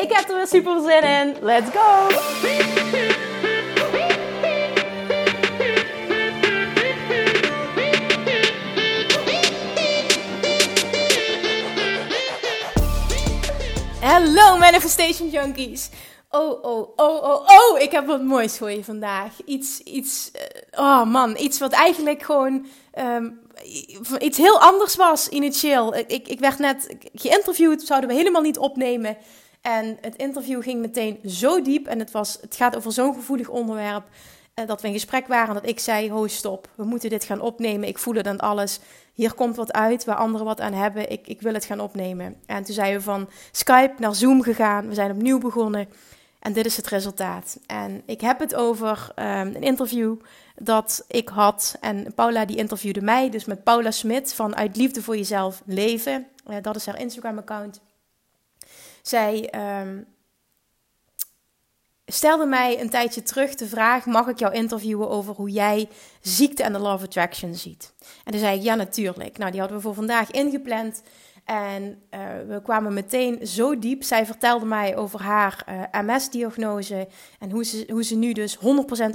Ik heb er weer super zin in. Let's go! Hallo Manifestation Junkies! Oh, oh, oh, oh, oh, ik heb wat moois voor je vandaag. Iets, iets, uh, oh man, iets wat eigenlijk gewoon um, iets heel anders was initieel. Ik, ik werd net geïnterviewd, zouden we helemaal niet opnemen. En het interview ging meteen zo diep en het, was, het gaat over zo'n gevoelig onderwerp. Uh, dat we in gesprek waren dat ik zei, ho stop, we moeten dit gaan opnemen. Ik voel het aan alles. Hier komt wat uit waar anderen wat aan hebben. Ik, ik wil het gaan opnemen. En toen zijn we van Skype naar Zoom gegaan. We zijn opnieuw begonnen. En dit is het resultaat. En ik heb het over um, een interview dat ik had. En Paula die interviewde mij, dus met Paula Smit van Uit Liefde voor Jezelf Leven. Uh, dat is haar Instagram-account. Zij um, stelde mij een tijdje terug de vraag: mag ik jou interviewen over hoe jij ziekte en de Love Attraction ziet? En toen zei ik ja, natuurlijk. Nou, die hadden we voor vandaag ingepland. En uh, we kwamen meteen zo diep. Zij vertelde mij over haar eh, MS-diagnose en hoe ze, hoe ze nu dus 100%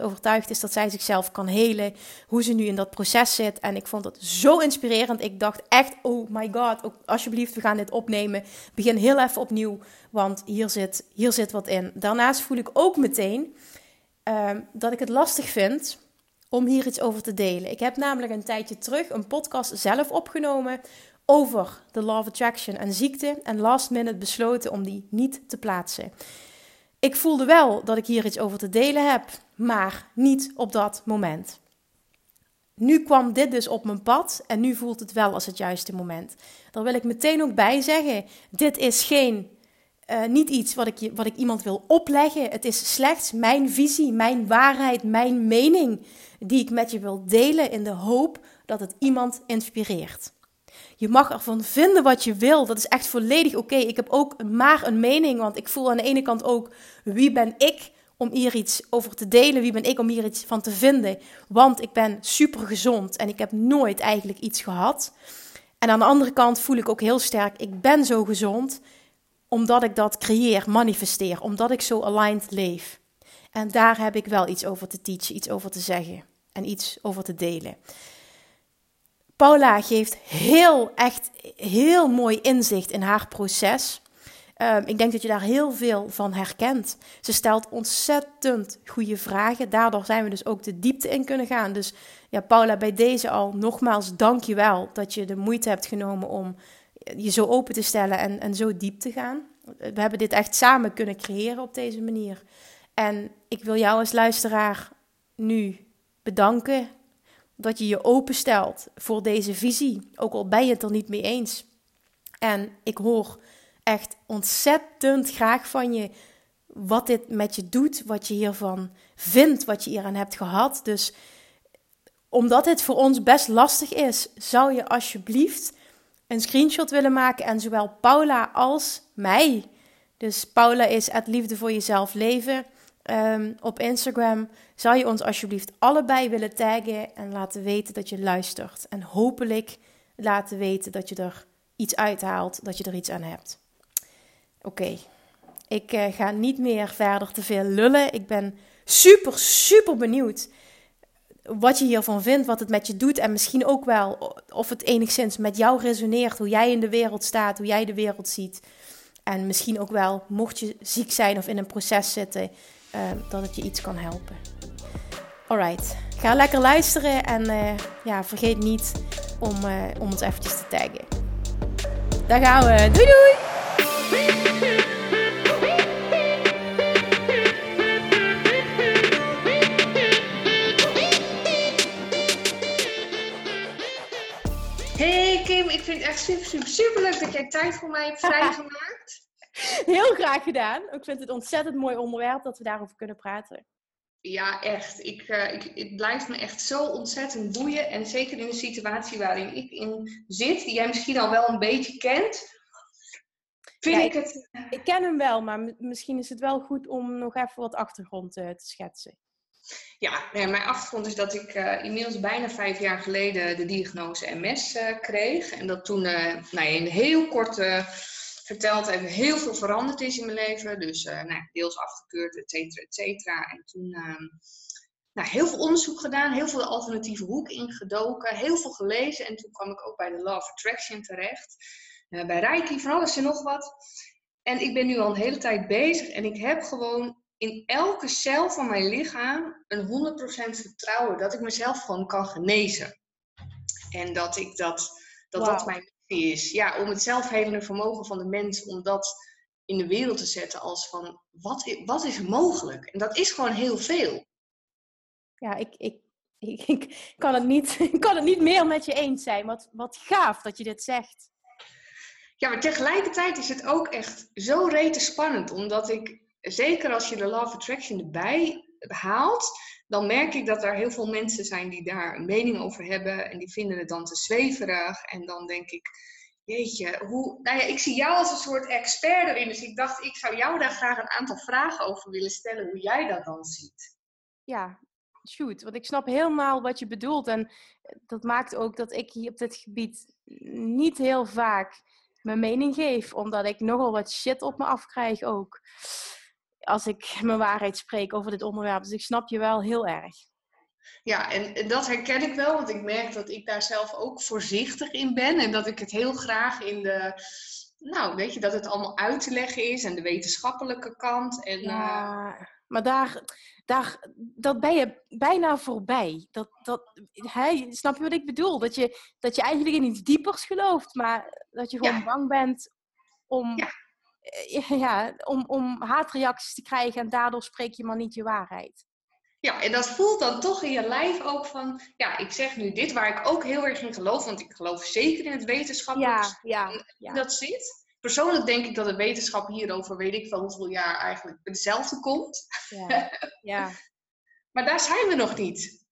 overtuigd is dat zij zichzelf kan helen. Hoe ze nu in dat proces zit. En ik vond het zo inspirerend. Ik dacht echt, oh my god, ook, alsjeblieft, we gaan dit opnemen. Begin heel even opnieuw, want hier zit, hier zit wat in. Daarnaast voel ik ook meteen uh, dat ik het lastig vind om hier iets over te delen. Ik heb namelijk een tijdje terug een podcast zelf opgenomen over de Law of Attraction en ziekte en last minute besloten om die niet te plaatsen. Ik voelde wel dat ik hier iets over te delen heb, maar niet op dat moment. Nu kwam dit dus op mijn pad en nu voelt het wel als het juiste moment. Daar wil ik meteen ook bij zeggen: dit is geen, uh, niet iets wat ik, wat ik iemand wil opleggen. Het is slechts mijn visie, mijn waarheid, mijn mening die ik met je wil delen in de hoop dat het iemand inspireert. Je mag ervan vinden wat je wil. Dat is echt volledig oké. Ik heb ook maar een mening, want ik voel aan de ene kant ook wie ben ik om hier iets over te delen. Wie ben ik om hier iets van te vinden? Want ik ben super gezond en ik heb nooit eigenlijk iets gehad. En aan de andere kant voel ik ook heel sterk, ik ben zo gezond omdat ik dat creëer, manifesteer, omdat ik zo aligned leef. En daar heb ik wel iets over te teachen, iets over te zeggen en iets over te delen. Paula geeft heel, echt heel mooi inzicht in haar proces. Um, ik denk dat je daar heel veel van herkent. Ze stelt ontzettend goede vragen. Daardoor zijn we dus ook de diepte in kunnen gaan. Dus ja, Paula, bij deze al nogmaals dank je wel dat je de moeite hebt genomen om je zo open te stellen en, en zo diep te gaan. We hebben dit echt samen kunnen creëren op deze manier. En ik wil jou als luisteraar nu bedanken dat je je openstelt voor deze visie, ook al ben je het er niet mee eens. En ik hoor echt ontzettend graag van je wat dit met je doet, wat je hiervan vindt, wat je hieraan hebt gehad. Dus omdat het voor ons best lastig is, zou je alsjeblieft een screenshot willen maken en zowel Paula als mij. Dus Paula is het liefde voor jezelf leven um, op Instagram. Zou je ons alsjeblieft allebei willen taggen en laten weten dat je luistert. En hopelijk laten weten dat je er iets uithaalt, dat je er iets aan hebt. Oké, ik uh, ga niet meer verder te veel lullen. Ik ben super, super benieuwd wat je hiervan vindt, wat het met je doet. En misschien ook wel of het enigszins met jou resoneert, hoe jij in de wereld staat, hoe jij de wereld ziet. En misschien ook wel, mocht je ziek zijn of in een proces zitten, uh, dat het je iets kan helpen. Alright, ga lekker luisteren en uh, ja, vergeet niet om, uh, om ons eventjes te taggen. Daar gaan we. Doei doei! Hey Kim, ik vind het echt super, super, super leuk dat jij tijd voor mij hebt vrijgemaakt. Heel graag gedaan. Ik vind het een ontzettend mooi onderwerp dat we daarover kunnen praten. Ja, echt. Ik, uh, ik, het blijft me echt zo ontzettend boeien. En zeker in de situatie waarin ik in zit, die jij misschien al wel een beetje kent. Vind ik, het... ik ken hem wel, maar misschien is het wel goed om nog even wat achtergrond uh, te schetsen. Ja, mijn achtergrond is dat ik uh, inmiddels bijna vijf jaar geleden de diagnose MS kreeg. En dat toen nou in heel korte verteld even heel veel veranderd is in mijn leven. Dus uh, nou, deels afgekeurd, et cetera, et cetera. En toen uh, nou, heel veel onderzoek gedaan, heel veel de alternatieve hoek ingedoken, heel veel gelezen. En toen kwam ik ook bij de Law of Attraction terecht. Uh, bij Reiki, van alles en nog wat. En ik ben nu al een hele tijd bezig en ik heb gewoon in elke cel van mijn lichaam een 100% vertrouwen dat ik mezelf gewoon kan genezen. En dat ik dat, dat, dat mijn is. Ja, om het zelfhelende vermogen van de mens, om dat in de wereld te zetten als van, wat, wat is mogelijk? En dat is gewoon heel veel. Ja, ik, ik, ik, ik, kan, het niet, ik kan het niet meer met je eens zijn. Wat, wat gaaf dat je dit zegt. Ja, maar tegelijkertijd is het ook echt zo rete spannend. Omdat ik, zeker als je de Law of Attraction erbij haalt, dan merk ik dat er heel veel mensen zijn die daar een mening over hebben en die vinden het dan te zweverig. En dan denk ik, jeetje, hoe, nou ja, ik zie jou als een soort expert erin, dus ik dacht, ik zou jou daar graag een aantal vragen over willen stellen, hoe jij dat dan ziet. Ja, shoot, want ik snap helemaal wat je bedoelt en dat maakt ook dat ik hier op dit gebied niet heel vaak mijn mening geef, omdat ik nogal wat shit op me afkrijg ook als ik mijn waarheid spreek over dit onderwerp. Dus ik snap je wel heel erg. Ja, en dat herken ik wel, want ik merk dat ik daar zelf ook voorzichtig in ben. En dat ik het heel graag in de, nou weet je, dat het allemaal uit te leggen is en de wetenschappelijke kant. En, ja, uh... maar daar, daar, dat ben je bijna voorbij. Dat, dat, hij, snap je wat ik bedoel? Dat je, dat je eigenlijk in iets diepers gelooft, maar dat je gewoon bang bent om... Ja eh, ja, om, om haatreacties te krijgen en daardoor spreek je maar niet je waarheid. Ja, en dat voelt dan toch in je lijf ook van, ja, ik zeg nu dit waar ik ook heel erg in geloof, want ik geloof zeker in het wetenschappelijk ja, ja, ja. dat zit. Persoonlijk denk ik dat de wetenschap hierover, weet ik wel hoeveel jaar eigenlijk hetzelfde komt. Ja, ja. maar daar zijn we nog niet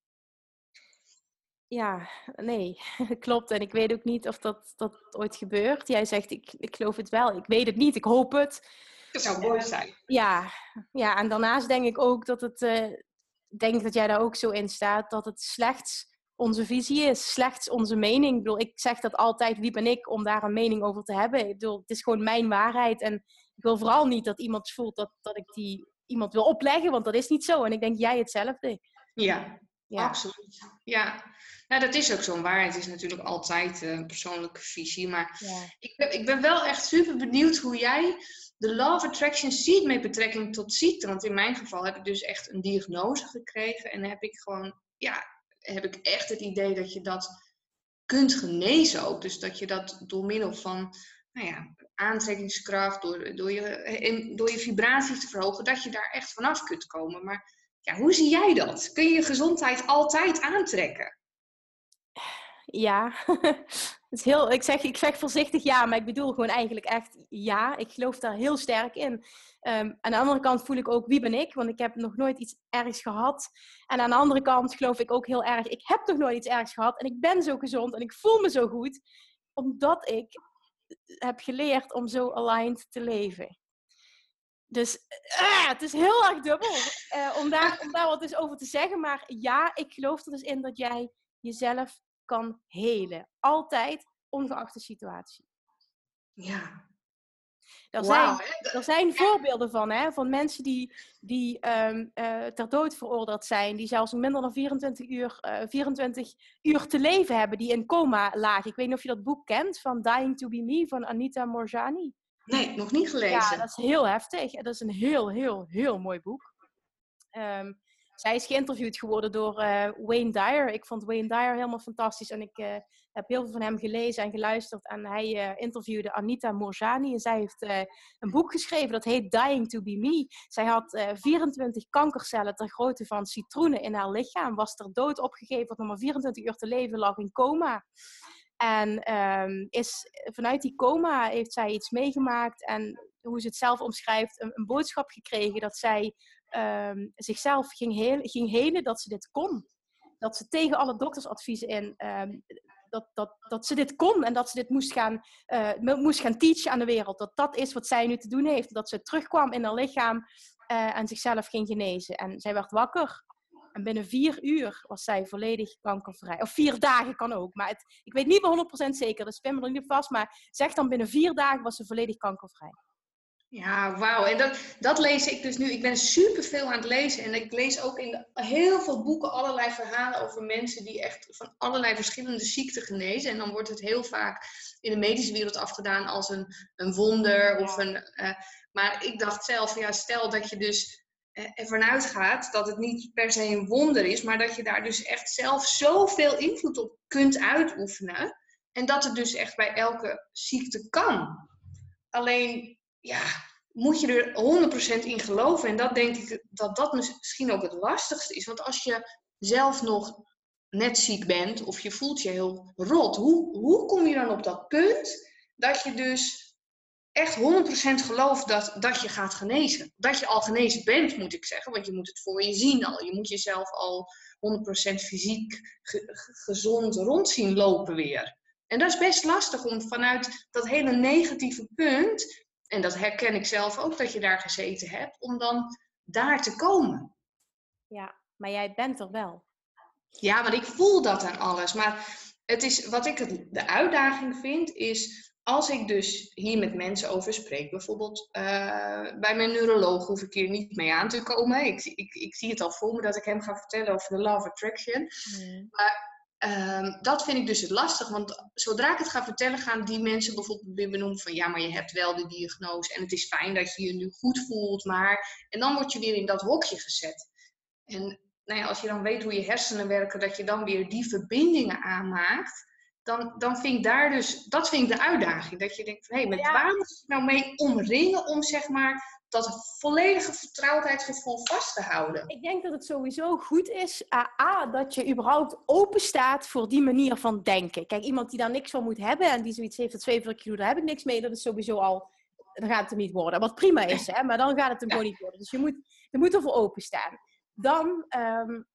ja, nee, klopt. En ik weet ook niet of dat, dat ooit gebeurt. Jij zegt, ik, ik geloof het wel. Ik weet het niet, ik hoop het. Dat zou mooi zijn. Ja, ja en daarnaast denk ik ook dat het, uh, denk dat jij daar ook zo in staat, dat het slechts onze visie is, slechts onze mening. Ik bedoel, ik zeg dat altijd, wie ben ik om daar een mening over te hebben? Ik bedoel, het is gewoon mijn waarheid. En ik wil vooral niet dat iemand voelt dat, dat ik die iemand wil opleggen, want dat is niet zo. En ik denk, jij hetzelfde. Ja, ja. absoluut. Ja, nou, dat is ook zo'n waarheid. Het is natuurlijk altijd een persoonlijke visie. Maar ja. ik, ben, ik ben wel echt super benieuwd hoe jij de Law of Attraction ziet met betrekking tot ziekte. Want in mijn geval heb ik dus echt een diagnose gekregen. En heb ik gewoon, ja, heb ik echt het idee dat je dat kunt genezen ook. Dus dat je dat door middel van nou ja, aantrekkingskracht, door, door, je, door je vibraties te verhogen, dat je daar echt vanaf kunt komen. Maar ja, hoe zie jij dat? Kun je je gezondheid altijd aantrekken? Ja, het is heel, ik, zeg, ik zeg voorzichtig ja, maar ik bedoel gewoon eigenlijk echt ja. Ik geloof daar heel sterk in. Um, aan de andere kant voel ik ook wie ben ik, want ik heb nog nooit iets ergs gehad. En aan de andere kant geloof ik ook heel erg, ik heb nog nooit iets ergs gehad en ik ben zo gezond en ik voel me zo goed, omdat ik heb geleerd om zo aligned te leven. Dus uh, het is heel erg dubbel uh, om, daar, om daar wat eens over te zeggen. Maar ja, ik geloof er dus in dat jij jezelf kan helen. Altijd, ongeacht de situatie. Ja. Er zijn, er zijn voorbeelden van, hè, van mensen die, die um, uh, ter dood veroordeeld zijn, die zelfs minder dan 24 uur, uh, 24 uur te leven hebben, die in coma lagen. Ik weet niet of je dat boek kent van Dying to be Me van Anita Morjani. Nee, nog niet gelezen. Ja, dat is heel heftig. Dat is een heel, heel, heel mooi boek. Um, zij is geïnterviewd geworden door uh, Wayne Dyer. Ik vond Wayne Dyer helemaal fantastisch. En ik uh, heb heel veel van hem gelezen en geluisterd. En hij uh, interviewde Anita Morjani. En zij heeft een boek geschreven dat heet Dying to be Me. Zij had 24 kankercellen ter grootte van citroenen in haar lichaam. Was ter dood opgegeven, had nog maar 24 uur te leven, lag in coma. En ehm, is, vanuit die coma heeft zij iets meegemaakt en hoe ze het zelf omschrijft, een, een boodschap gekregen dat zij um, zichzelf ging, heel, ging helen, dat ze dit kon. Dat ze tegen alle doktersadviezen in, um, dat, dat, dat ze dit kon en dat ze dit moest gaan, uh, moest gaan teachen aan de wereld. Dat dat is wat zij nu te doen heeft. Dat ze terugkwam in haar lichaam uh, en zichzelf ging genezen. En zij werd wakker. En binnen vier uur was zij volledig kankervrij. Of vier dagen kan ook. Maar het, ik weet niet meer 100% zeker. Dat spin me er niet vast. Maar zeg dan binnen vier dagen was ze volledig kankervrij. Ja, wauw. En dat, dat lees ik dus nu. Ik ben super veel aan het lezen. En ik lees ook in heel veel boeken allerlei verhalen over mensen die echt van allerlei verschillende ziekten genezen. En dan wordt het heel vaak in de medische wereld afgedaan als een, een wonder. Of een, uh, maar ik dacht zelf, ja, stel dat je dus ervan uitgaat dat het niet per se een wonder is, maar dat je daar dus echt zelf zoveel invloed op kunt uitoefenen. En dat het dus echt bij elke ziekte kan. Alleen ja, moet je er 100% in geloven. En dat denk ik dat dat misschien ook het lastigste is. Want als je zelf nog net ziek bent of je voelt je heel rot, hoe, hoe kom je dan op dat punt dat je dus echt 100% gelooft dat, dat je gaat genezen? Dat je al genezen bent, moet ik zeggen. Want je moet het voor je zien al. Je moet jezelf al 100% fysiek gezond rond zien lopen weer. En dat is best lastig om vanuit dat hele negatieve punt en dat herken ik zelf ook dat je daar gezeten hebt, om dan daar te komen. Ja, maar jij bent er wel. Ja, want ik voel dat aan alles. Maar het is, wat ik het, de uitdaging vind, is als ik dus hier met mensen over spreek, bijvoorbeeld uh, bij mijn neuroloog hoef ik hier niet mee aan te komen. Ik, ik, ik zie het al voor me dat ik hem ga vertellen over de Law of Attraction. Mm. Maar Um, dat vind ik dus het lastig, want zodra ik het ga vertellen, gaan die mensen bijvoorbeeld weer benoemen van ja, maar je hebt wel de diagnose en het is fijn dat je je nu goed voelt, maar. En dan word je weer in dat hokje gezet. En nou ja, als je dan weet hoe je hersenen werken, dat je dan weer die verbindingen aanmaakt, dan, dan vind ik daar dus, dat vind ik de uitdaging. Dat je denkt hé, hey, met waar moet je nou mee omringen om zeg maar dat volledige vertrouwdheidsgevoel vast te houden. Ik denk dat het sowieso goed is, A, dat je überhaupt open staat voor die manier van denken. Kijk, iemand die daar niks van moet hebben en die zoiets heeft dat 42 kilo, daar heb ik niks mee, dat is sowieso al, dan gaat het hem niet worden. Wat prima is, hè, maar dan gaat het hem gewoon niet worden. Dus je moet, je moet ervoor openstaan. Dan um,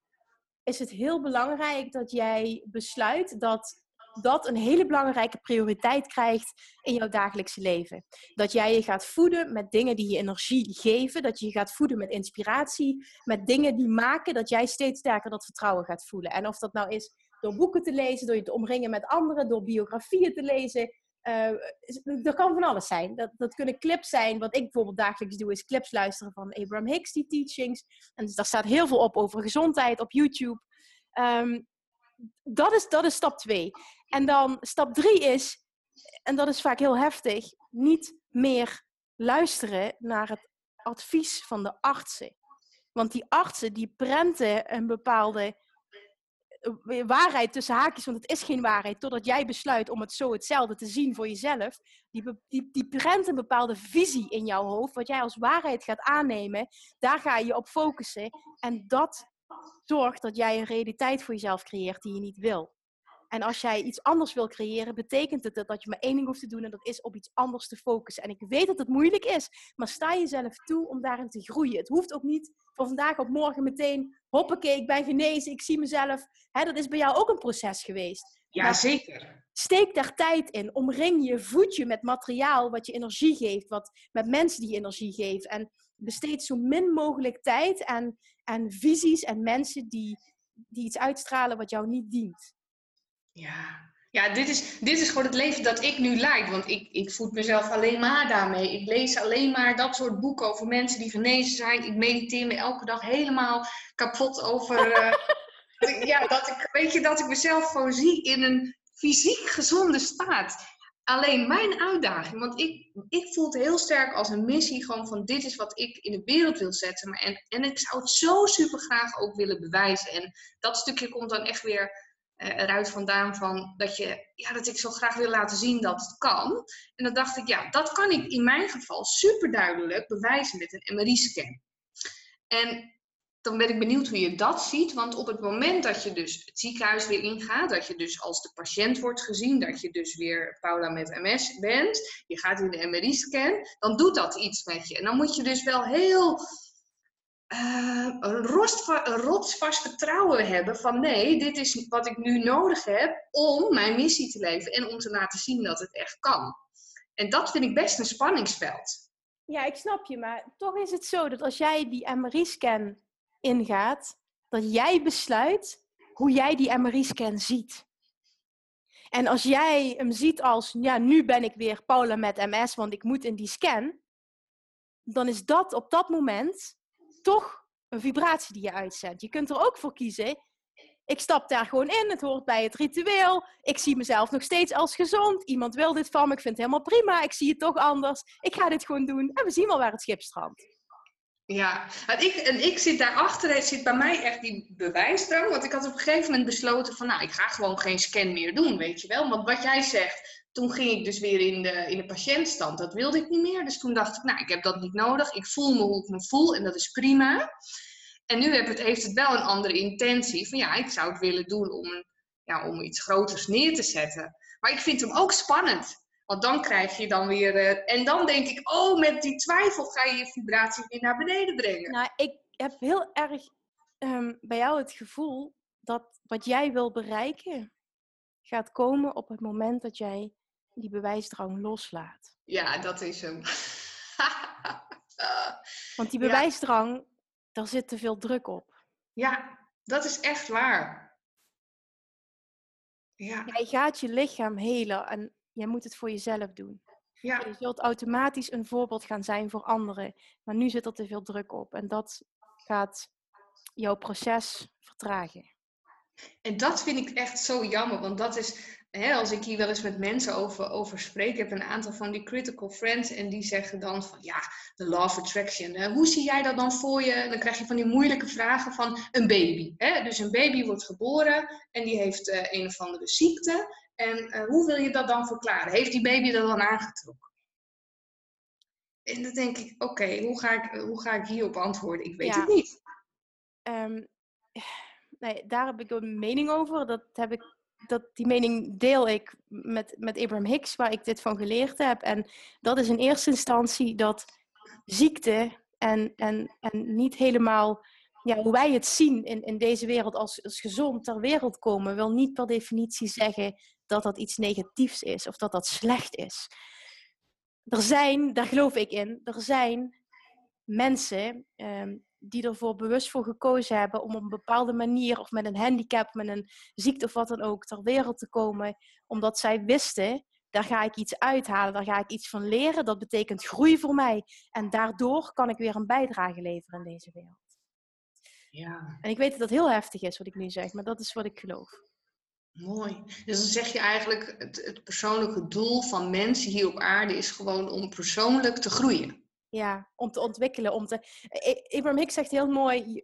is het heel belangrijk dat jij besluit dat dat een hele belangrijke prioriteit krijgt in jouw dagelijkse leven. Dat jij je gaat voeden met dingen die je energie geven. Dat je je gaat voeden met inspiratie. Met dingen die maken dat jij steeds sterker dat vertrouwen gaat voelen. En of dat nou is door boeken te lezen, door je te omringen met anderen, door biografieën te lezen. Uh, dat kan van alles zijn. Dat, dat kunnen clips zijn. Wat ik bijvoorbeeld dagelijks doe, is clips luisteren van Abraham Hicks, die teachings. En dus daar staat heel veel op over gezondheid op YouTube. Um, dat, is, dat is stap twee. En dan stap drie is, en dat is vaak heel heftig, niet meer luisteren naar het advies van de artsen. Want die artsen die prenten een bepaalde eh, waarheid tussen haakjes, want het is geen waarheid, totdat jij besluit om het zo hetzelfde te zien voor jezelf. Die, die, die prent een bepaalde visie in jouw hoofd, wat jij als waarheid gaat aannemen. Daar ga je op focussen. En dat zorgt dat jij een realiteit voor jezelf creëert die je niet wil. En als jij iets anders wil creëren, betekent het dat je maar één ding hoeft te doen en dat is op iets anders te focussen. En ik weet dat het moeilijk is, maar sta jezelf toe om daarin te groeien. Het hoeft ook niet van vandaag op morgen meteen, hoppakee, ik ben genezen, ik zie mezelf. Hè, dat is bij jou ook een proces geweest. Ja, zeker. Steek daar tijd in. Omring je, voed je met materiaal wat je energie geeft, wat, met mensen die je energie geven. En besteed zo min mogelijk tijd aan, aan visies en mensen die, die iets uitstralen wat jou niet dient. Ja, ja dit, is, dit is gewoon het leven dat ik nu leid. Want ik, ik voed mezelf alleen maar daarmee. Ik lees alleen maar dat soort boeken over mensen die genezen zijn. Ik mediteer me elke dag helemaal kapot over. Uh, ja, dat ik, weet je, dat ik mezelf gewoon zie in een fysiek gezonde staat. Alleen mijn uitdaging, want ik, ik voel het heel sterk als een missie gewoon van dit is wat ik in de wereld wil zetten. Maar en, en ik zou het zo super graag ook willen bewijzen. En dat stukje komt dan echt weer eruit vandaan van dat, je, ja, dat ik zo graag wil laten zien dat het kan. En dan dacht ik, ja, dat kan ik in mijn geval super duidelijk bewijzen met een MRI-scan. En dan ben ik benieuwd hoe je dat ziet. Want op het moment dat je dus het ziekenhuis weer ingaat, dat je dus als de patiënt wordt gezien, dat je dus weer Paula met MS bent, je gaat in de MRI-scan, dan doet dat iets met je. En dan moet je dus wel heel uh, een, rotsvast vertrouwen hebben van nee, dit is wat ik nu nodig heb om mijn missie te leven en om te laten zien dat het echt kan. En dat vind ik best een spanningsveld. Ja, ik snap je, maar toch is het zo dat als jij die MRI-scan ingaat, dat jij besluit hoe jij die MRI-scan ziet. En als jij hem ziet als, ja, nu ben ik weer Paula met MS, want ik moet in die scan, dan is dat op dat moment toch een vibratie die je uitzendt. Je kunt er ook voor kiezen. Ik stap daar gewoon in, het hoort bij het ritueel. Ik zie mezelf nog steeds als gezond. Iemand wil dit van me, ik vind het helemaal prima. Ik zie het toch anders. Ik ga dit gewoon doen en we zien wel waar het schip strandt. Ja, en ik, en ik zit daarachter, zit bij mij echt die bewijsdrang. Want ik had op een gegeven moment besloten van, nou, ik ga gewoon geen scan meer doen, weet je wel. Want wat jij zegt, toen ging ik dus weer in de, in de patiëntstand. Dat wilde ik niet meer. Dus toen dacht ik, nou, ik heb dat niet nodig. Ik voel me hoe ik me voel en dat is prima. En nu het, heeft het wel een andere intentie. Van ja, ik zou het willen doen om, ja, om iets groters neer te zetten. Maar ik vind hem ook spannend. Want dan krijg je dan weer. Uh, en dan denk ik, oh, met die twijfel ga je je vibratie weer naar beneden brengen. Nou, ik heb heel erg um, bij jou het gevoel dat wat jij wil bereiken gaat komen op het moment dat jij die bewijsdrang loslaat. Ja, dat is hem. Want die bewijsdrang, ja. daar zit te veel druk op. Ja, dat is echt waar. Ja. Jij gaat je lichaam helen en jij moet het voor jezelf doen. Ja. Je zult automatisch een voorbeeld gaan zijn voor anderen. Maar nu zit er te veel druk op. En dat gaat jouw proces vertragen. En dat vind ik echt zo jammer, want dat is, hè, als ik hier wel eens met mensen over, over spreek, ik heb een aantal van die critical friends en die zeggen dan van ja, de law of attraction, hè, hoe zie jij dat dan voor je? Dan krijg je van die moeilijke vragen van een baby. Hè? Dus een baby wordt geboren en die heeft uh, een of andere ziekte. En uh, hoe wil je dat dan verklaren? Heeft die baby dat dan aangetrokken? En dan denk ik, oké, hoe, ga ik, hoe ga ik hierop antwoorden? Ik weet het niet. Um, nee, daar heb ik een mening over. Dat heb ik, dat, die mening deel ik met, met Abraham Hicks, waar ik dit van geleerd heb. En dat is in eerste instantie dat ziekte en, en, en niet helemaal ja, hoe wij het zien in, in deze wereld als, als gezond ter wereld komen, wil niet per definitie zeggen dat dat iets negatiefs is of dat dat slecht is. Er zijn, daar geloof ik in, er zijn mensen ehm, die ervoor bewust voor gekozen hebben om op een bepaalde manier of met een handicap, met een ziekte of wat dan ook ter wereld te komen, omdat zij wisten, daar ga ik iets uithalen, daar ga ik iets van leren, dat betekent groei voor mij en daardoor kan ik weer een bijdrage leveren in deze wereld. Ja. En ik weet dat dat heel heftig is wat ik nu zeg, maar dat is wat ik geloof. Mooi. Dus dan zeg je eigenlijk, het, het persoonlijke doel van mensen hier op aarde is gewoon om persoonlijk te groeien. Ja, om te ontwikkelen. Om te... Abraham Hicks zegt heel mooi,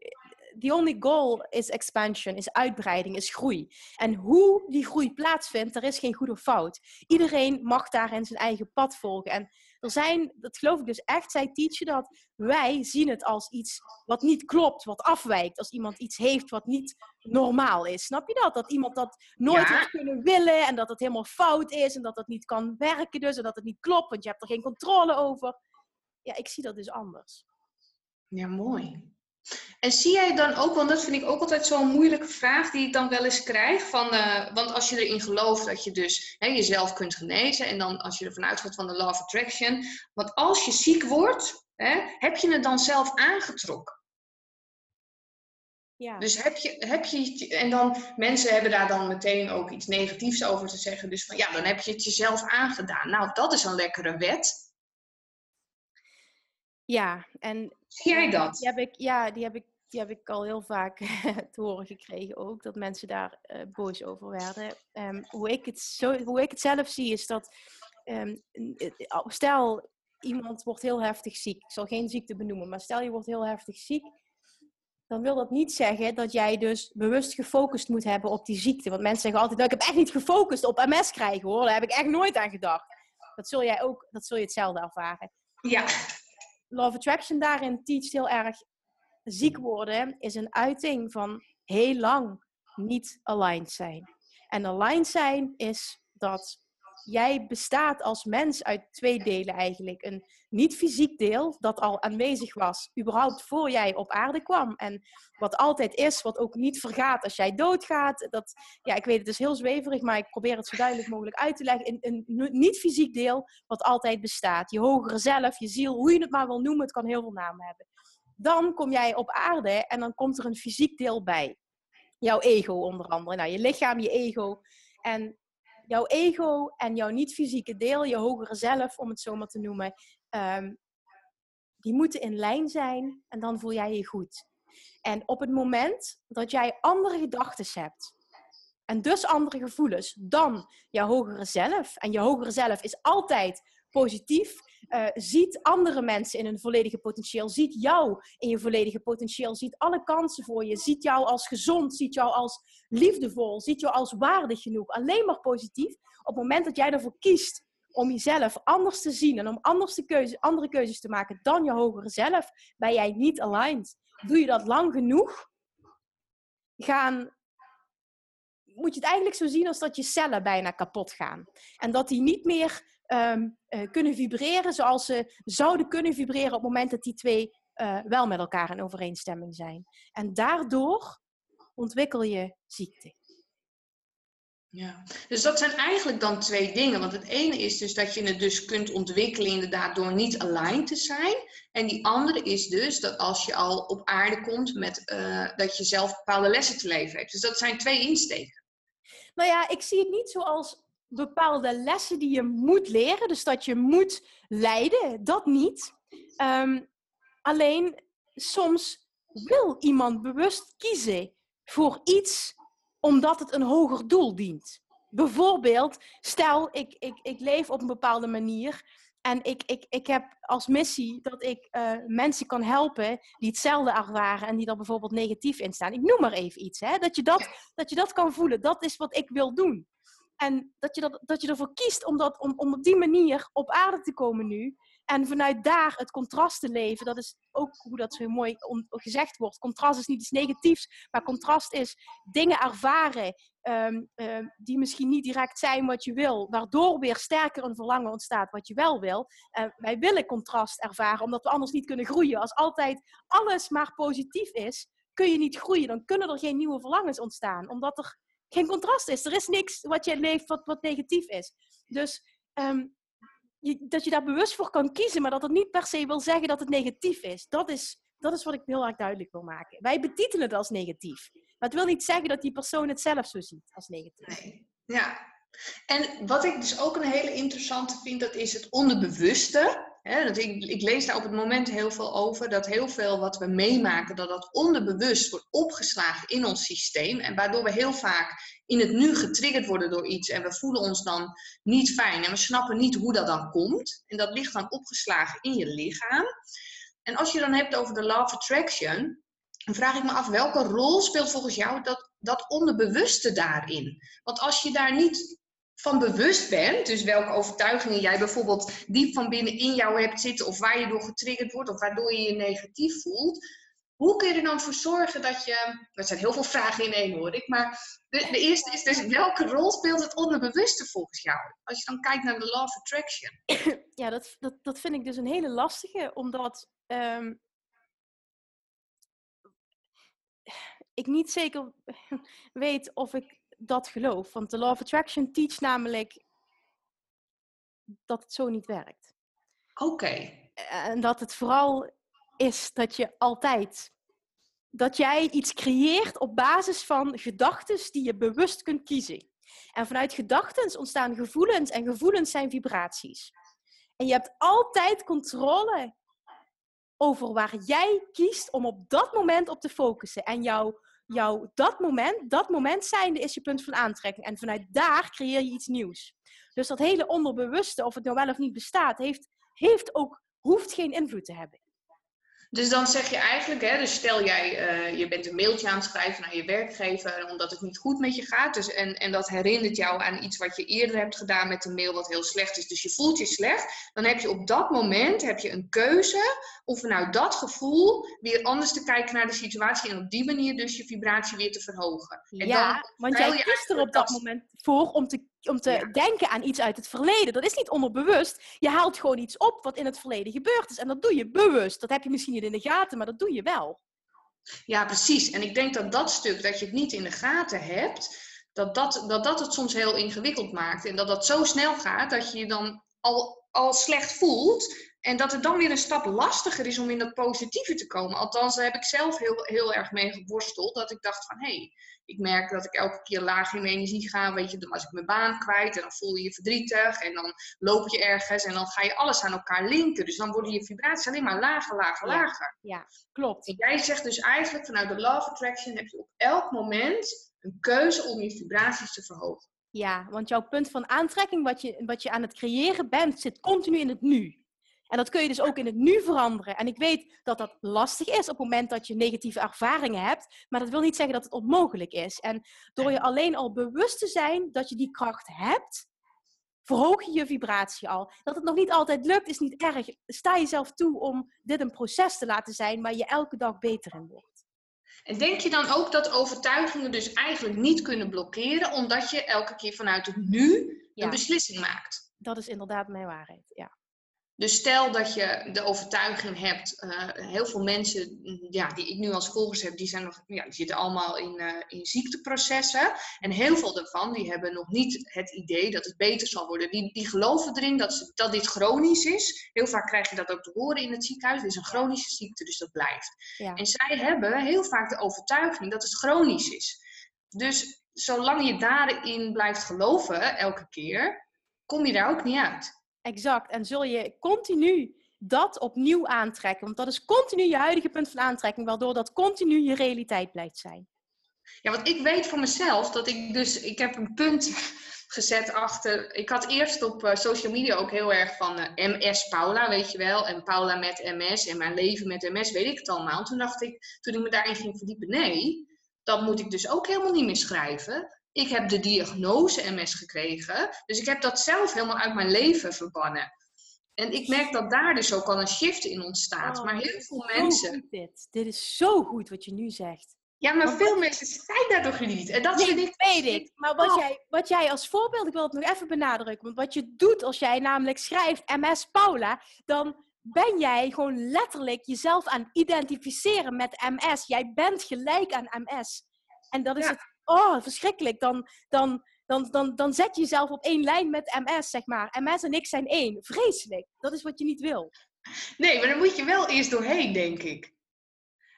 the only goal is expansion, is uitbreiding, is groei. En hoe die groei plaatsvindt, er is geen goed of fout. Iedereen mag daarin zijn eigen pad volgen. En er zijn, dat geloof ik dus echt, zij teachen dat wij zien het als iets wat niet klopt, wat afwijkt. Als iemand iets heeft wat niet normaal is. Snap je dat? Dat iemand dat nooit ja. heeft kunnen willen en dat het helemaal fout is en dat het niet kan werken dus en dat het niet klopt, want je hebt er geen controle over ja, ik zie dat dus anders. Ja, mooi. En zie jij dan ook, want dat vind ik ook altijd zo'n moeilijke vraag die ik dan wel eens krijg. Van, uh, want als je erin gelooft dat je dus hè, jezelf kunt genezen. En dan als je ervan uitgaat van de law of attraction. Want als je ziek wordt, hè, heb je het dan zelf aangetrokken? Ja. Dus heb je, heb je, en dan, mensen hebben daar dan meteen ook iets negatiefs over te zeggen. Dus van ja, dan heb je het jezelf aangedaan. Nou, dat is een lekkere wet. Ja, en... Zie jij dat? Die heb ik, ja, die heb ik, die heb ik al heel vaak te horen gekregen ook. Dat mensen daar uh, boos over werden. Um, hoe, ik het zo, hoe ik het zelf zie is dat... Um, stel, iemand wordt heel heftig ziek. Ik zal geen ziekte benoemen, maar stel je wordt heel heftig ziek. Dan wil dat niet zeggen dat jij dus bewust gefocust moet hebben op die ziekte. Want mensen zeggen altijd, nou, ik heb echt niet gefocust op MS krijgen hoor. Daar heb ik echt nooit aan gedacht. Dat zul jij ook, dat zul je hetzelfde ervaren. Ja. Of Attraction daarin teacht heel erg. ziek worden is een uiting van heel lang niet aligned zijn. En aligned zijn is dat jij bestaat als mens uit twee delen eigenlijk. Een niet-fysiek deel, dat al aanwezig was, überhaupt voor jij op aarde kwam. En wat altijd is, wat ook niet vergaat als jij doodgaat. Dat, ja, ik weet het is heel zweverig, maar ik probeer het zo duidelijk mogelijk uit te leggen. Een, een niet-fysiek deel, wat altijd bestaat. Je hogere zelf, je ziel, hoe je het maar wil noemen, het kan heel veel namen hebben. Dan kom jij op aarde en dan komt er een fysiek deel bij. Jouw ego onder andere. Nou, je lichaam, je ego. En jouw ego en jouw niet-fysieke deel, je hogere zelf, om het zo maar te noemen, um, die moeten in lijn zijn en dan voel jij je goed. En op het moment dat jij andere gedachten hebt en dus andere gevoelens dan jouw hogere zelf, en je hogere zelf is altijd positief, uh, ziet andere mensen in hun volledige potentieel, ziet jou in je volledige potentieel, ziet alle kansen voor je, ziet jou als gezond, ziet jou als liefdevol, ziet jou als waardig genoeg. Alleen maar positief. Op het moment dat jij ervoor kiest om jezelf anders te zien en om anders andere keuzes te maken dan je hogere zelf, ben jij niet aligned. Doe je dat lang genoeg, gaan moet je het eigenlijk zo zien als dat je cellen bijna kapot gaan. En dat die niet meer Ehm, eh, kunnen vibreren zoals ze zouden kunnen vibreren op het moment dat die twee uh, wel met elkaar in overeenstemming zijn. En daardoor ontwikkel je ziekte. Ja, dus dat zijn eigenlijk dan twee dingen. Want het ene is dus dat je het dus kunt ontwikkelen inderdaad door niet aligned te zijn. En die andere is dus dat als je al op aarde komt met uh, dat je zelf bepaalde lessen te leven hebt. Dus dat zijn twee insteken. Nou ja, ik zie het niet zoals bepaalde lessen die je moet leren. Dus dat je moet leiden, dat niet. Um, alleen soms wil iemand bewust kiezen voor iets omdat het een hoger doel dient. Bijvoorbeeld, stel ik, ik, ik leef op een bepaalde manier en ik, ik, ik heb als missie dat ik uh, mensen kan helpen die hetzelfde ervaren en die er bijvoorbeeld negatief in staan. Ik noem maar even iets, hè? Dat, je dat, dat je dat kan voelen. Dat is wat ik wil doen. En dat je, dat, dat je ervoor kiest om, dat, om, om op die manier op aarde te komen nu. En vanuit daar het contrast te leven. Dat is ook hoe dat zo mooi gezegd wordt. Contrast is niet iets negatiefs. Maar contrast is dingen ervaren um, um, die misschien niet direct zijn wat je wil. Waardoor weer sterker een verlangen ontstaat wat je wel wil. Wij willen contrast ervaren omdat we anders niet kunnen groeien. Als altijd alles maar positief is, kun je niet groeien. Dan kunnen er geen nieuwe verlangens ontstaan. Omdat er geen contrast is. Er is niks wat je leeft wat, negatief is. Dus je, dat je daar bewust voor kan kiezen, maar dat het niet per se wil zeggen dat het negatief is. Dat is, dat is wat ik heel erg duidelijk wil maken. Wij betitelen het als negatief. Maar het wil niet zeggen dat die persoon het zelf zo ziet als negatief. Nee. Ja. En wat ik dus ook een hele interessante vind, dat is het onderbewuste. Dat ik, ik, lees daar op het moment heel veel over, dat heel veel wat we meemaken, dat dat onderbewust wordt opgeslagen in ons systeem. En waardoor we heel vaak in het nu getriggerd worden door iets en we voelen ons dan niet fijn en we snappen niet hoe dat dan komt. En dat ligt dan opgeslagen in je lichaam. En als je dan hebt over de law of attraction, dan vraag ik me af welke rol speelt volgens jou dat, dat onderbewuste daarin? Want als je daar niet van bewust bent, dus welke overtuigingen jij bijvoorbeeld diep van binnen in jou hebt zitten, of waar je door getriggerd wordt, of waardoor je je negatief voelt, hoe kun je er dan voor zorgen dat je. Er zijn heel veel vragen in één hoor ik, maar de, de eerste is dus welke rol speelt het onderbewuste volgens jou? Als je dan kijkt naar de Law of Attraction. Ja, dat, dat, dat vind ik dus een hele lastige, omdat. Um, ik niet zeker weet of ik dat geloof. Want de Law of Attraction teach namelijk dat het zo niet werkt. Oké. En dat het vooral is dat je altijd. Dat jij iets creëert op basis van gedachten die je bewust kunt kiezen. En vanuit gedachten ontstaan gevoelens en gevoelens zijn vibraties. En je hebt altijd controle over waar jij kiest om op dat moment op te focussen. En jouw jouw dat moment, dat moment zijnde is je punt van aantrekking. En vanuit daar creëer je iets nieuws. Dus dat hele onderbewuste, of het nou wel of niet bestaat, heeft, heeft ook, hoeft geen invloed te hebben. Dus dan zeg je eigenlijk, hè, dus stel jij, uh, je bent een mailtje aan het schrijven naar je werkgever omdat het niet goed met je gaat. Dus, en, en dat herinnert jou aan iets wat je eerder hebt gedaan met een mail wat heel slecht is. Dus je voelt je slecht. Dan heb je op dat moment heb je een keuze om vanuit dat gevoel weer anders te kijken naar de situatie. En op die manier dus je vibratie weer te verhogen. En ja, dan want jij kiest er op dat moment voor om te om te denken aan iets uit het verleden. Dat is niet onderbewust. Je haalt gewoon iets op wat in het verleden gebeurd is. En dat doe je bewust. Dat heb je misschien niet in de gaten, maar dat doe je wel. Ja, precies. En ik denk dat dat stuk, dat je het niet in de gaten hebt, dat dat, dat, dat het soms heel ingewikkeld maakt. En dat dat zo snel gaat dat je je dan al, al slecht voelt. En dat het dan weer een stap lastiger is om in dat positieve te komen. Althans, daar heb ik zelf heel, heel erg mee geworsteld. Dat ik dacht van, hé, hey, ik merk dat ik elke keer laag in mijn energie ga. Weet je, dan was ik mijn baan kwijt en dan voel je je verdrietig. En dan loop je ergens en dan ga je alles aan elkaar linken. Dus dan worden je vibraties alleen maar lager, lager, lager. Ja, klopt. En jij zegt dus eigenlijk vanuit de Love Attraction heb je op elk moment een keuze om je vibraties te verhogen. Ja, want jouw punt van aantrekking, wat je, wat je aan het creëren bent, zit continu in het nu. En dat kun je dus ook in het nu veranderen. En ik weet dat dat lastig is op het moment dat je negatieve ervaringen hebt. Maar dat wil niet zeggen dat het onmogelijk is. En door je alleen al bewust te zijn dat je die kracht hebt, verhoog je je vibratie al. Dat het nog niet altijd lukt, is niet erg. Sta jezelf toe om dit een proces te laten zijn waar je elke dag beter in wordt. En denk je dan ook dat overtuigingen dus eigenlijk niet kunnen blokkeren, omdat je elke keer vanuit het nu een beslissing maakt? Dat is inderdaad mijn waarheid, ja. Dus stel dat je de overtuiging hebt, uh, heel veel mensen ja, die ik nu als volgers heb, die, zijn nog, ja, die zitten allemaal in, uh, in ziekteprocessen. En heel veel daarvan die hebben nog niet het idee dat het beter zal worden. Die, die geloven erin dat, ze, dat dit chronisch is. Heel vaak krijg je dat ook te horen in het ziekenhuis. Het is een chronische ziekte, dus dat blijft. Ja. En zij hebben heel vaak de overtuiging dat het chronisch is. Dus zolang je daarin blijft geloven, elke keer, kom je daar ook niet uit. Exact. En zul je continu dat opnieuw aantrekken. Want dat is continu je huidige punt van aantrekking, waardoor dat continu je realiteit blijft zijn. Ja, want ik weet voor mezelf dat ik dus, ik heb een punt gezet achter. Ik had eerst op uh, social media ook heel erg van eh, MS Paula, weet je wel. En Paula met MS en mijn leven met MS, weet ik het allemaal. Toen dacht ik, toen ik me daarin ging verdiepen, nee, dat moet ik dus ook helemaal niet meer schrijven. Ik heb de diagnose MS gekregen, dus ik heb dat zelf helemaal uit mijn leven verbannen. En ik merk dat daar dus ook al een shift in ontstaat. Oh, maar heel veel mensen. dit. dit is zo goed wat je nu zegt. Ja, maar veel mensen zijn daar toch niet. En dat nee, ik, weet ik. Maar wat, jij, wat jij als voorbeeld, ik wil het nog even benadrukken. Want wat je doet als jij namelijk schrijft MS Paula, dan ben jij gewoon letterlijk jezelf aan identificeren met MS. Jij bent gelijk aan MS. En dat is het oh, verschrikkelijk. Dan, dan, dan, dan, dan zet je jezelf op één lijn met MS, zeg maar. MS en ik zijn één. Vreselijk. Dat is wat je niet wil. Nee, maar dan moet je wel eerst doorheen, denk ik.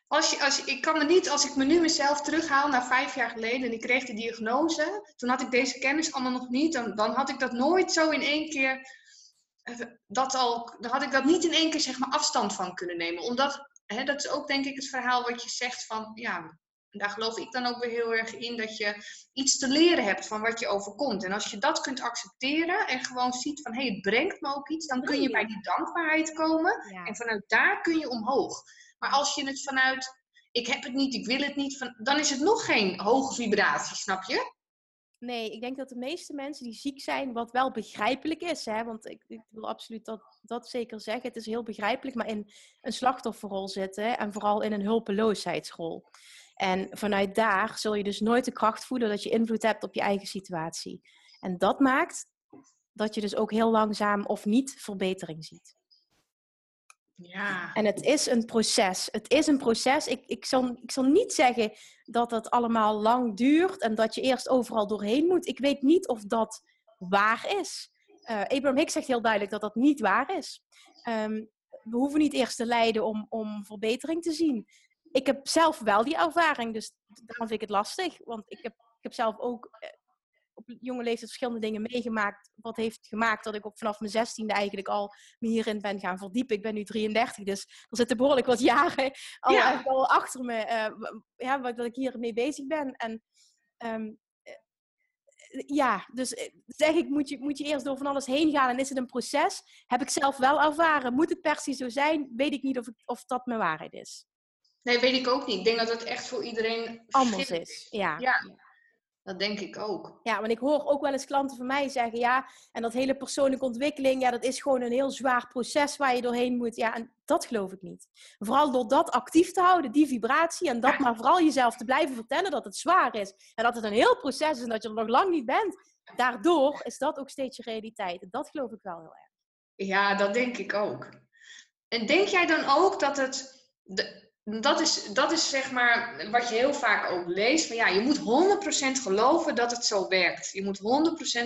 Als je, als ik kan me niet, als ik me nu mezelf terughaal naar vijf jaar geleden en ik kreeg de diagnose, toen had ik deze kennis allemaal nog niet, dan, dan had ik dat nooit zo in één keer, eh, dat al, dan had ik dat niet in één keer zeg maar afstand van kunnen nemen. Omdat, hè, dat is ook denk ik het verhaal wat je zegt van, ja, en daar geloof ik dan ook weer heel erg in dat je iets te leren hebt van wat je overkomt. En als je dat kunt accepteren en gewoon ziet van hé, hey, het brengt me ook iets, dan kun je bij die dankbaarheid komen. En vanuit daar kun je omhoog. Maar als je het vanuit ik heb het niet, ik wil het niet, van, dan is het nog geen hoge vibratie, snap je? Nee, ik denk dat de meeste mensen die ziek zijn, wat wel begrijpelijk is, hè, want ik, ik, wil absoluut dat, dat zeker zeggen, het is heel begrijpelijk, maar in een slachtofferrol zitten en vooral in een hulpeloosheidsrol. En vanuit daar zul je dus nooit de kracht voelen dat je invloed hebt op je eigen situatie. En dat maakt dat je dus ook heel langzaam of niet verbetering ziet. Ja. En het is een proces. Het is een proces. Ik, ik, zal, ik zal niet zeggen dat het allemaal lang duurt en dat je eerst overal doorheen moet. Ik weet niet of dat waar is. Uh, Abraham Hicks zegt heel duidelijk dat dat niet waar is. Um, we hoeven niet eerst te lijden om, om verbetering te zien ik heb zelf wel die ervaring, dus daarom vind ik het lastig. Want ik heb, ik heb zelf ook eh, op jonge leeftijd verschillende dingen meegemaakt. Wat heeft gemaakt dat ik ook vanaf mijn zestiende eigenlijk al me hierin ben gaan verdiepen. Ik ben nu 33, dus er zitten behoorlijk wat jaren al, ja. al achter me. Uh, ja, dat ik hiermee bezig ben. En um, ja, dus zeg ik, moet je, moet je eerst door van alles heen gaan en is het een proces? Heb ik zelf wel ervaren. Moet het per se zo zijn? Weet ik niet of, ik, of dat mijn waarheid is. Nee, weet ik ook niet. Ik denk dat het echt voor iedereen anders is. Ja. ja. Dat denk ik ook. Ja, want ik hoor ook wel eens klanten van mij zeggen, ja, en dat hele persoonlijke ontwikkeling, ja, dat is gewoon een heel zwaar proces waar je doorheen moet. Ja, en dat geloof ik niet. Vooral door dat actief te houden, die vibratie, en dat maar vooral jezelf te blijven vertellen dat het zwaar is. En dat het een heel proces is en dat je er nog lang niet bent. Daardoor is dat ook steeds je realiteit. dat geloof ik wel heel erg. Ja, dat denk ik ook. En denk jij dan ook dat het. De, dat is, dat is zeg maar wat je heel vaak ook leest. Maar ja, je moet 100% geloven dat het zo werkt. Je moet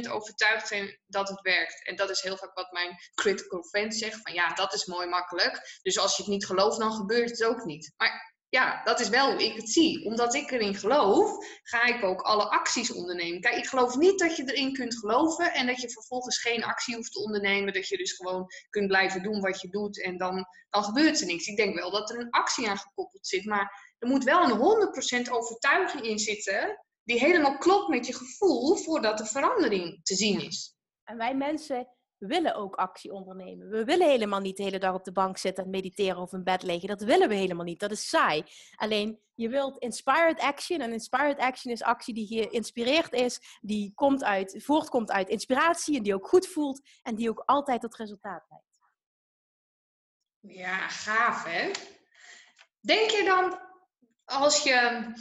100% overtuigd zijn dat het werkt. En dat is heel vaak wat mijn critical friend zegt. Van ja, dat is mooi makkelijk. Dus als je het niet gelooft, dan gebeurt het ook niet. Maar ja, dat is wel hoe ik het zie. Omdat ik erin geloof, ga ik ook alle acties ondernemen. Kijk, ik geloof niet dat je erin kunt geloven en dat je vervolgens geen actie hoeft te ondernemen. Dat je dus gewoon kunt blijven doen wat je doet en dan, gebeurt er niks. Ik denk wel dat er een actie aan gekoppeld zit, maar er moet wel een 100% overtuiging in zitten die helemaal klopt met je gevoel voordat de verandering te zien is. En wij mensen willen ook actie ondernemen. We willen helemaal niet de hele dag op de bank zitten en mediteren of in bed liggen. Dat willen we helemaal niet. Dat is saai. Alleen je wilt inspired action. En inspired action is actie die geïnspireerd is, die komt uit, voortkomt uit inspiratie en die ook goed voelt en die ook altijd tot resultaat leidt. Ja, gaaf hè? Denk je dan als je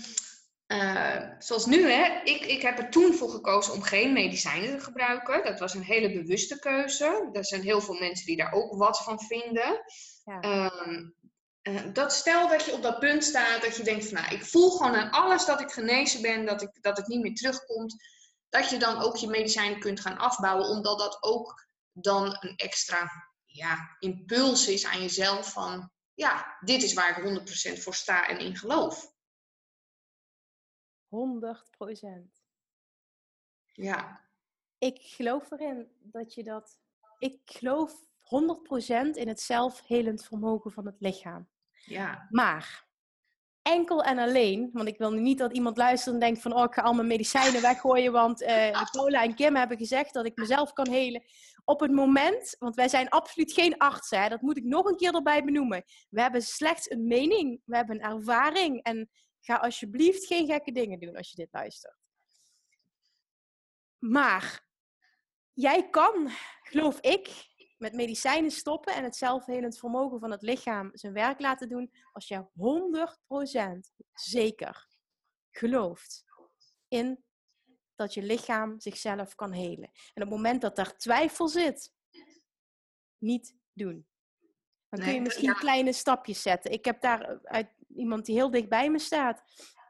uh, zoals nu, hè, ik, ik heb er toen voor gekozen om geen medicijnen te gebruiken. Dat was een hele bewuste keuze. Er zijn heel veel mensen die daar ook wat van vinden. Ja. Um, uh, dat stel dat je op dat punt staat dat je denkt van nou, ik voel gewoon aan alles dat ik genezen ben, dat, ik, dat het niet meer terugkomt. Dat je dan ook je medicijnen kunt gaan afbouwen, omdat dat ook dan een extra ja, impuls is aan jezelf van ja, dit is waar ik 100% voor sta en in geloof. 100 procent. Ja. Ik geloof erin dat je dat. Ik geloof 100% in het zelfhelend vermogen van het lichaam. Ja. Maar enkel en alleen, want ik wil niet dat iemand luistert en denkt van oh, ik ga al mijn medicijnen weggooien, want uh, Paula en Kim hebben gezegd dat ik mezelf kan helen. Op het moment, want wij zijn absoluut geen artsen, hè, dat moet ik nog een keer erbij benoemen. We hebben slechts een mening, we hebben een ervaring en Ga alsjeblieft geen gekke dingen doen als je dit luistert. Maar jij kan, geloof ik, met medicijnen stoppen en het zelfhelend vermogen van het lichaam zijn werk laten doen als je 100% zeker gelooft in dat je lichaam zichzelf kan helen. En op het moment dat daar twijfel zit, niet doen. Dan kun je misschien kleine stapjes zetten. Ik heb daar uit iemand die heel dicht bij me staat,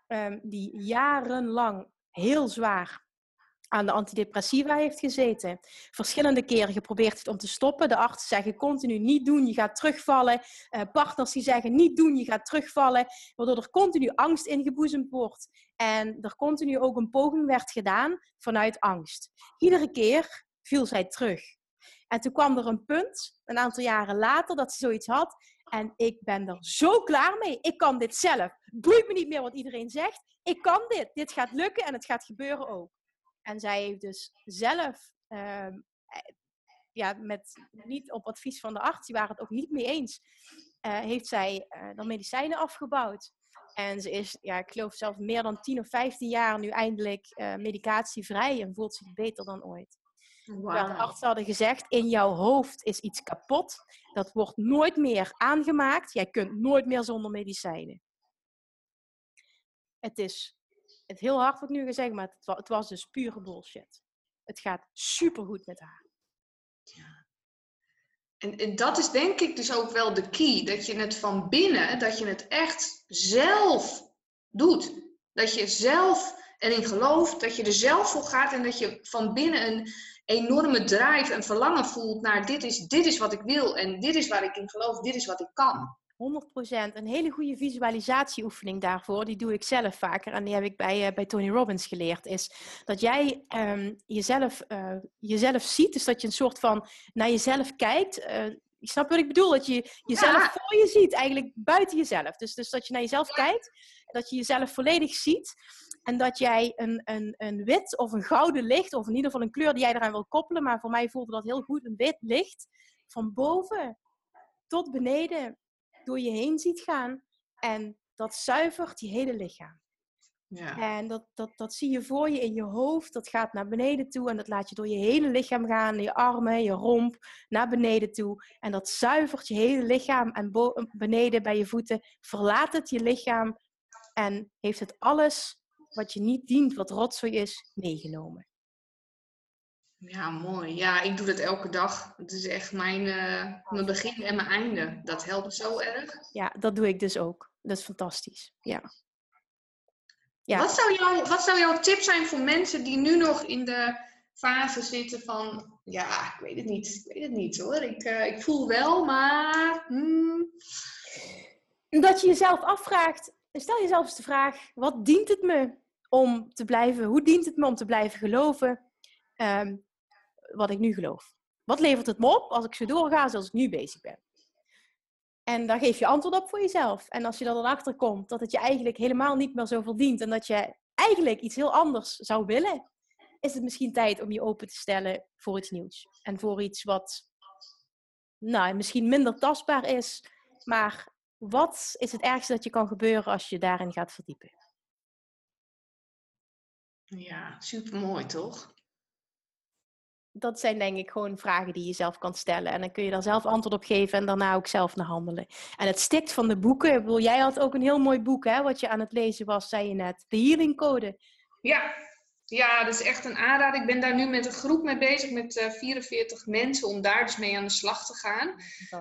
um, die jarenlang heel zwaar aan de antidepressiva heeft gezeten. Verschillende keren geprobeerd het om te stoppen. De artsen zeggen continu niet doen, je gaat terugvallen. Uh, partners die zeggen niet doen, je gaat terugvallen. Waardoor er continu angst ingeboezemd wordt. En er continu ook een poging werd gedaan vanuit angst. Iedere keer viel zij terug. En toen kwam er een punt, een aantal jaren later, dat ze zoiets had. En ik ben er zo klaar mee. Ik kan dit zelf. Boeit me niet meer wat iedereen zegt. Ik kan dit. Dit gaat lukken en het gaat gebeuren ook. En zij heeft dus zelf, ehm, eh, ja, met, niet op advies van de arts, die waren het ook niet mee eens, uh, heeft zij uh, dan medicijnen afgebouwd. En ze is, ja, ik geloof zelfs meer dan 10 of 15 jaar nu eindelijk medicatievrij en voelt zich beter dan ooit. Wow. de artsen hadden gezegd, in jouw hoofd is iets kapot. Dat wordt nooit meer aangemaakt. Jij kunt nooit meer zonder medicijnen. Het is het heel hard wat nu gezegd, maar het, het was dus pure bullshit. Het gaat supergoed met haar. Ja. En, en, dat is denk ik dus ook wel de key. Dat je het van binnen, dat je het echt zelf doet. Dat je zelf erin gelooft, dat je er zelf voor gaat en dat je van binnen een enorme drive en verlangen voelt naar dit is, dit is wat ik wil en dit is waar ik in geloof, dit is wat ik kan. 100%. Een hele goede visualisatieoefening daarvoor, die doe ik zelf vaker en die heb ik bij, uh, bij Tony Robbins geleerd, is dat jij um, jezelf, uh, jezelf ziet, dus dat je een soort van naar jezelf kijkt. Uh, Je snapt wat ik bedoel? Dat je jezelf voor je ziet, eigenlijk buiten jezelf. Dus, dus dat je naar jezelf kijkt, dat je jezelf volledig ziet. En dat jij een, een, een wit of een gouden licht, of in ieder geval een kleur die jij eraan wil koppelen, maar voor mij voelde dat heel goed, een wit licht, van boven tot beneden door je heen ziet gaan. En dat zuivert je hele lichaam. Ja. En dat, dat, dat zie je voor je in je hoofd. Dat gaat naar beneden toe en dat laat je door je hele lichaam gaan. Je armen, je romp, naar beneden toe. En dat zuivert je hele lichaam. En beneden bij je voeten verlaat het je lichaam. En heeft het alles wat je niet dient, wat rotzooi is, meegenomen. Ja, mooi. Ja, ik doe dat elke dag. Het is echt mijn, uh, mijn begin en mijn einde. Dat helpt zo erg. Ja, dat doe ik dus ook. Dat is fantastisch. Ja. Ja. Wat, zou jouw, wat zou jouw tip zijn voor mensen die nu nog in de fase zitten van, ja, ik weet het niet, ik weet het niet hoor. Ik, uh, ik voel wel, maar. Hmm. Dat je jezelf afvraagt, stel jezelf eens de vraag: wat dient het me om te blijven, hoe dient het me om te blijven geloven um, wat ik nu geloof? Wat levert het me op als ik zo doorga zoals ik nu bezig ben? En daar geef je antwoord op voor jezelf. En als je dan achter komt dat het je eigenlijk helemaal niet meer zo verdient en dat je eigenlijk iets heel anders zou willen, is het misschien tijd om je open te stellen voor iets nieuws. En voor iets wat nou, misschien minder tastbaar is. Maar wat is het ergste dat je kan gebeuren als je daarin gaat verdiepen? Ja, super mooi toch? Dat zijn denk ik gewoon vragen die je zelf kan stellen. En dan kun je daar zelf antwoord op geven en daarna ook zelf naar handelen. En het stikt van de boeken. Ik bedoel, jij had ook een heel mooi boek, hè, wat je aan het lezen was, zei je net. De Healing Code. Ja, ja, dat is echt een aanrader. Ik ben daar nu met een groep mee bezig, met uh, eh, 44 mensen, om daar dus mee aan de slag te gaan.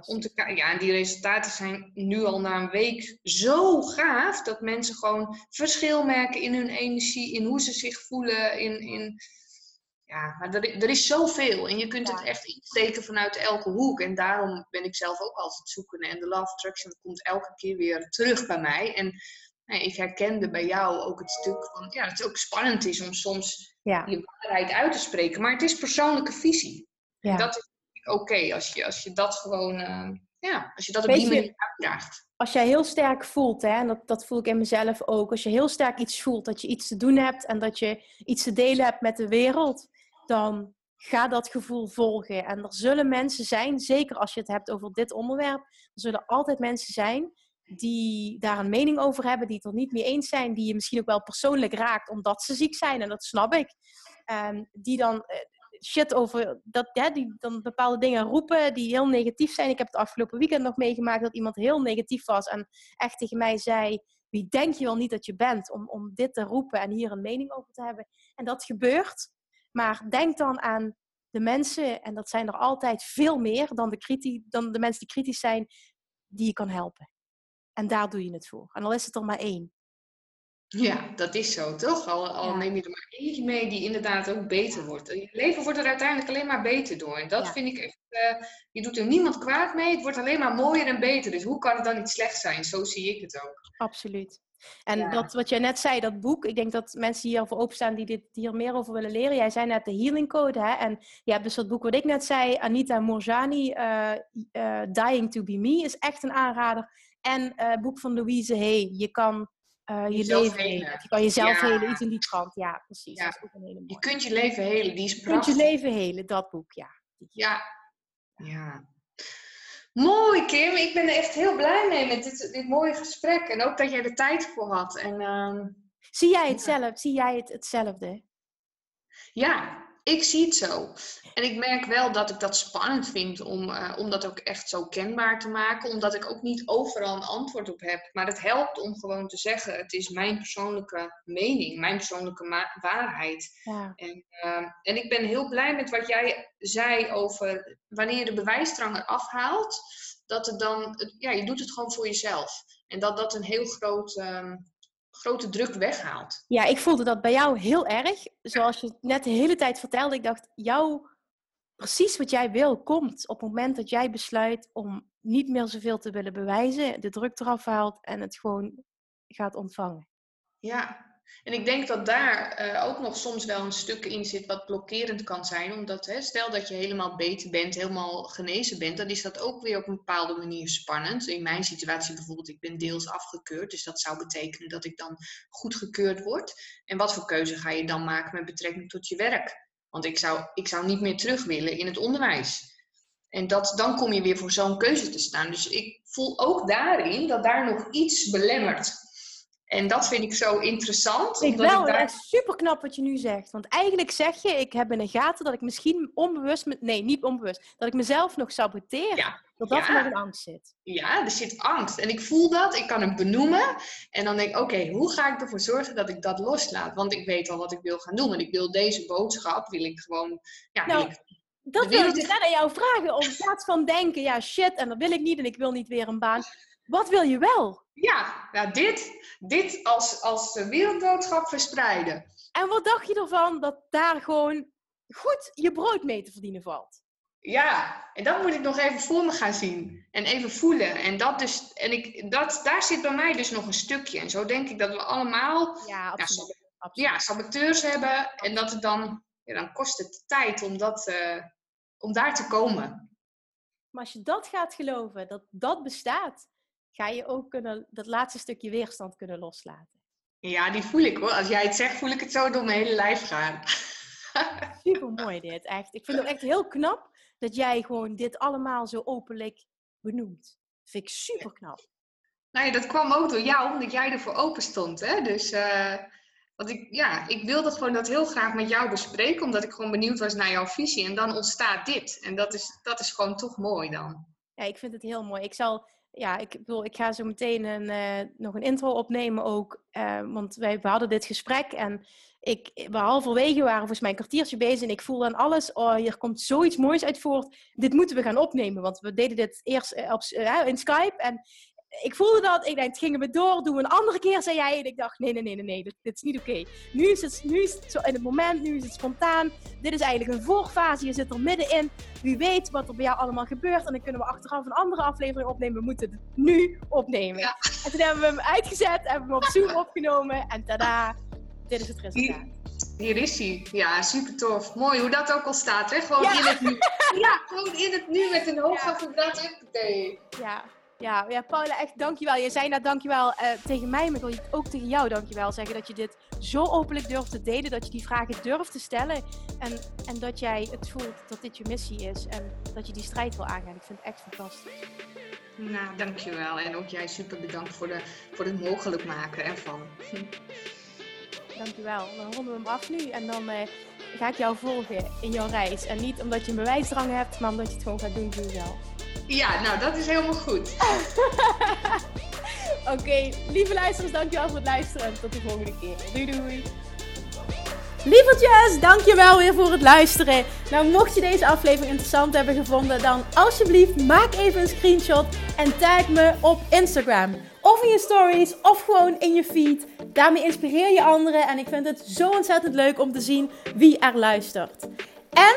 Om te, ja, en die resultaten zijn nu al na een week zo gaaf, dat mensen gewoon verschil merken in hun energie, in hoe ze zich voelen, in, in ja, maar er, er is zoveel en je kunt het echt insteken vanuit elke hoek. En daarom ben ik zelf ook altijd zoeken. En de Love Attraction komt elke keer weer terug bij mij. En nou, ik herkende bij jou ook het stuk van ja, dat het ook spannend is om soms je waarheid uit te spreken. Maar het is persoonlijke visie. Ja. En dat is oké als, je, als je dat gewoon, uh, ja, als je dat op die manier uitdraagt als jij heel sterk voelt, hè, en dat, dat voel ik in mezelf ook, als je heel sterk iets voelt, dat je iets te doen hebt en dat je iets te delen hebt met de wereld, dan ga dat gevoel volgen. En er zullen mensen zijn, zeker als je het hebt over dit onderwerp, er zullen altijd mensen zijn die daar een mening over hebben, die het er niet mee eens zijn, die je misschien ook wel persoonlijk raakt omdat ze ziek zijn, en dat snap ik. Um, die dan eh, shit over dat, die dan bepaalde dingen roepen die heel negatief zijn. Ik heb het afgelopen weekend nog meegemaakt dat iemand heel negatief was en echt tegen mij zei: Wie denk je wel niet dat je bent om, om dit te roepen en hier een mening over te hebben? En dat gebeurt. Maar denk dan aan de mensen, en dat zijn er altijd veel meer dan de, kriti dan de mensen die kritisch zijn, die je kan helpen. En daar doe je het voor. En al is het er maar één. Ja, dat is zo, toch? Al, al neem je er maar eentje mee die inderdaad ook beter wordt. Je leven wordt er uiteindelijk alleen maar beter door. En dat vind ik echt, uh, je doet er niemand kwaad mee. Het wordt alleen maar mooier en beter. Dus hoe kan het dan niet slecht zijn? Zo zie ik het ook. Absoluut. En dat wat jij net zei, dat boek, ik denk dat mensen hier voor openstaan die dit, hier meer over willen leren. Jij zei net de Healing Code, hè? En je hebt dus dat boek wat ik net zei, Anita Morjani, uh, uh, Dying to be Me, is echt een aanrader. En het boek van Louise Hay, je kan je leven helen. Je kan jezelf ja. helen, iets in die trant. Ja, precies. Dat is ook een hele mooie. Je kunt je leven helen, die is Je kunt je leven helen, dat boek, ja. Ja. Ja. Mooi, Kim. Ik ben er echt heel blij mee met dit, dit mooie gesprek. En ook dat jij er tijd voor had. En, uh, Zie jij het zelf? Zie jij het hetzelfde? Ja, ik zie het zo. En ik merk wel dat ik dat spannend vind om, uh, om dat ook echt zo kenbaar te maken. Omdat ik ook niet overal een antwoord op heb. Maar het helpt om gewoon te zeggen: het is mijn persoonlijke mening, mijn persoonlijke waarheid. Ja. En, uh, en ik ben heel blij met wat jij zei over wanneer je de bewijsdrang eraf haalt. Dat het dan, ja, je doet het gewoon voor jezelf. En dat dat een heel groot. Uh, grote druk weghaalt. Ja, ik voelde dat bij jou heel erg. Zoals je net de hele tijd vertelde. Ik dacht, jou, precies wat jij wil, komt op het moment dat jij besluit om niet meer zoveel te willen bewijzen, de druk eraf haalt en het gewoon gaat ontvangen. Ja, En ik denk dat daar eh, ook nog soms wel een stuk in zit wat blokkerend kan zijn. Omdat hè, stel dat je helemaal beter bent, helemaal genezen bent, dan is dat ook weer op een bepaalde manier spannend. In mijn situatie bijvoorbeeld, ik ben deels afgekeurd. Dus dat zou betekenen dat ik dan goedgekeurd word. En wat voor keuze ga je dan maken met betrekking tot je werk? Want ik zou, ik zou niet meer terug willen in het onderwijs. En dat, dan kom je weer voor zo'n keuze te staan. Dus ik voel ook daarin dat daar nog iets belemmert. En dat vind ik zo interessant. Ik wel, ik daar... super knap wat je nu zegt. Want eigenlijk zeg je, ik heb in de gaten dat ik misschien onbewust, nee, niet onbewust, dat ik mezelf nog saboteer. Ja. Dat dat er nog een angst zit. Ja, er zit angst. En ik voel dat, ik kan het benoemen. En dan denk ik, oké, hoe ga ik ervoor zorgen dat ik dat loslaat? Want ik weet al wat ik wil gaan doen. En ik wil deze boodschap, wil ik gewoon, ja, nou, dat wil ik dus aan jou vragen. Om in plaats van denken, ja shit, en dat wil ik niet en ik wil niet weer een baan. Wat wil je wel? Ja, nou dit, dit als, als wereldboodschap verspreiden. En wat dacht je ervan dat daar gewoon goed je brood mee te verdienen valt? Ja, en dat moet ik nog even voor me gaan zien. En even voelen. En, dat dus, en ik, dat, daar zit bij mij dus nog een stukje. En zo denk ik dat we allemaal ja, absoluut. Ja, saboteurs hebben. En dat het dan, ja, dan kost het tijd om, dat, uh, om daar te komen. Maar als je dat gaat geloven, dat dat bestaat, ga je ook kunnen, dat laatste stukje weerstand kunnen loslaten. Ja, die voel ik hoor. Als jij het zegt, voel ik het zo door mijn hele lijf gaan. Super mooi dit, echt. Ik vind het echt heel knap dat jij gewoon dit allemaal zo openlijk benoemt. Dat vind ik super knap. Nou ja, dat kwam ook door jou, omdat jij ervoor open stond. Hè? Dus uh, want ik, ja, ik wilde gewoon dat heel graag met jou bespreken, omdat ik gewoon benieuwd was naar jouw visie. En dan ontstaat dit. En dat is, dat is gewoon toch mooi dan. Ja, ik vind het heel mooi. Ik zal ja, ik bedoel, ik ga zo meteen een, uh, nog een intro opnemen ook. Uh, want wij we hadden dit gesprek en ik, we halverwege waren volgens mij een kwartiertje bezig. En ik voelde aan alles, oh, hier komt zoiets moois uit voort. Dit moeten we gaan opnemen. Want we deden dit eerst uh, op, in Skype. En ik voelde dat. Ik dacht, gingen we door, doen we een andere keer, zei jij. En ik dacht, nee, nee, nee, nee, nee dit, dit is niet oké. Nu, is het, nu is het zo in het moment, nu is het spontaan. Dit is eigenlijk een voorfase, je zit er middenin. Wie weet wat er bij jou allemaal gebeurt. En dan kunnen we achteraf een andere aflevering opnemen. We moeten het nu opnemen. En toen hebben we hem uitgezet, hebben we hem op Zoom opgenomen. En tada, dit is het resultaat. Hier is hij. Ja, super tof. Mooi hoe dat ook al staat, hè? Gewoon in het nu. Ja, gewoon in het nu met een hoog ja. Ja, ja, ja, Paula, echt dankjewel. Je zei nou dankjewel uh, tegen mij, maar ik wil ook tegen jou dankjewel zeggen dat je dit zo openlijk durft te delen, dat je die vragen durft te stellen en, en dat jij het voelt dat dit je missie is en dat je die strijd wil aangaan. Ik vind het echt fantastisch. Nou, dankjewel. En ook jij super bedankt voor, de, voor het mogelijk maken ervan. Dankjewel. Dan ronden we hem af nu en dan uh, ga ik jou volgen in jouw reis. En niet omdat je een bewijsdrang hebt, maar omdat je het gewoon gaat doen voor jezelf. Ja, nou dat is helemaal goed. Oké, lieve luisteraars, dankjewel voor het luisteren en tot de volgende keer. Doei doei. Lievertjes, dankjewel weer voor het luisteren. Nou, mocht je deze aflevering interessant hebben gevonden, dan alsjeblieft maak even een screenshot en tag me op Instagram. Of in je stories, of gewoon in je feed. Daarmee inspireer je anderen en ik vind het zo ontzettend leuk om te zien wie er luistert. En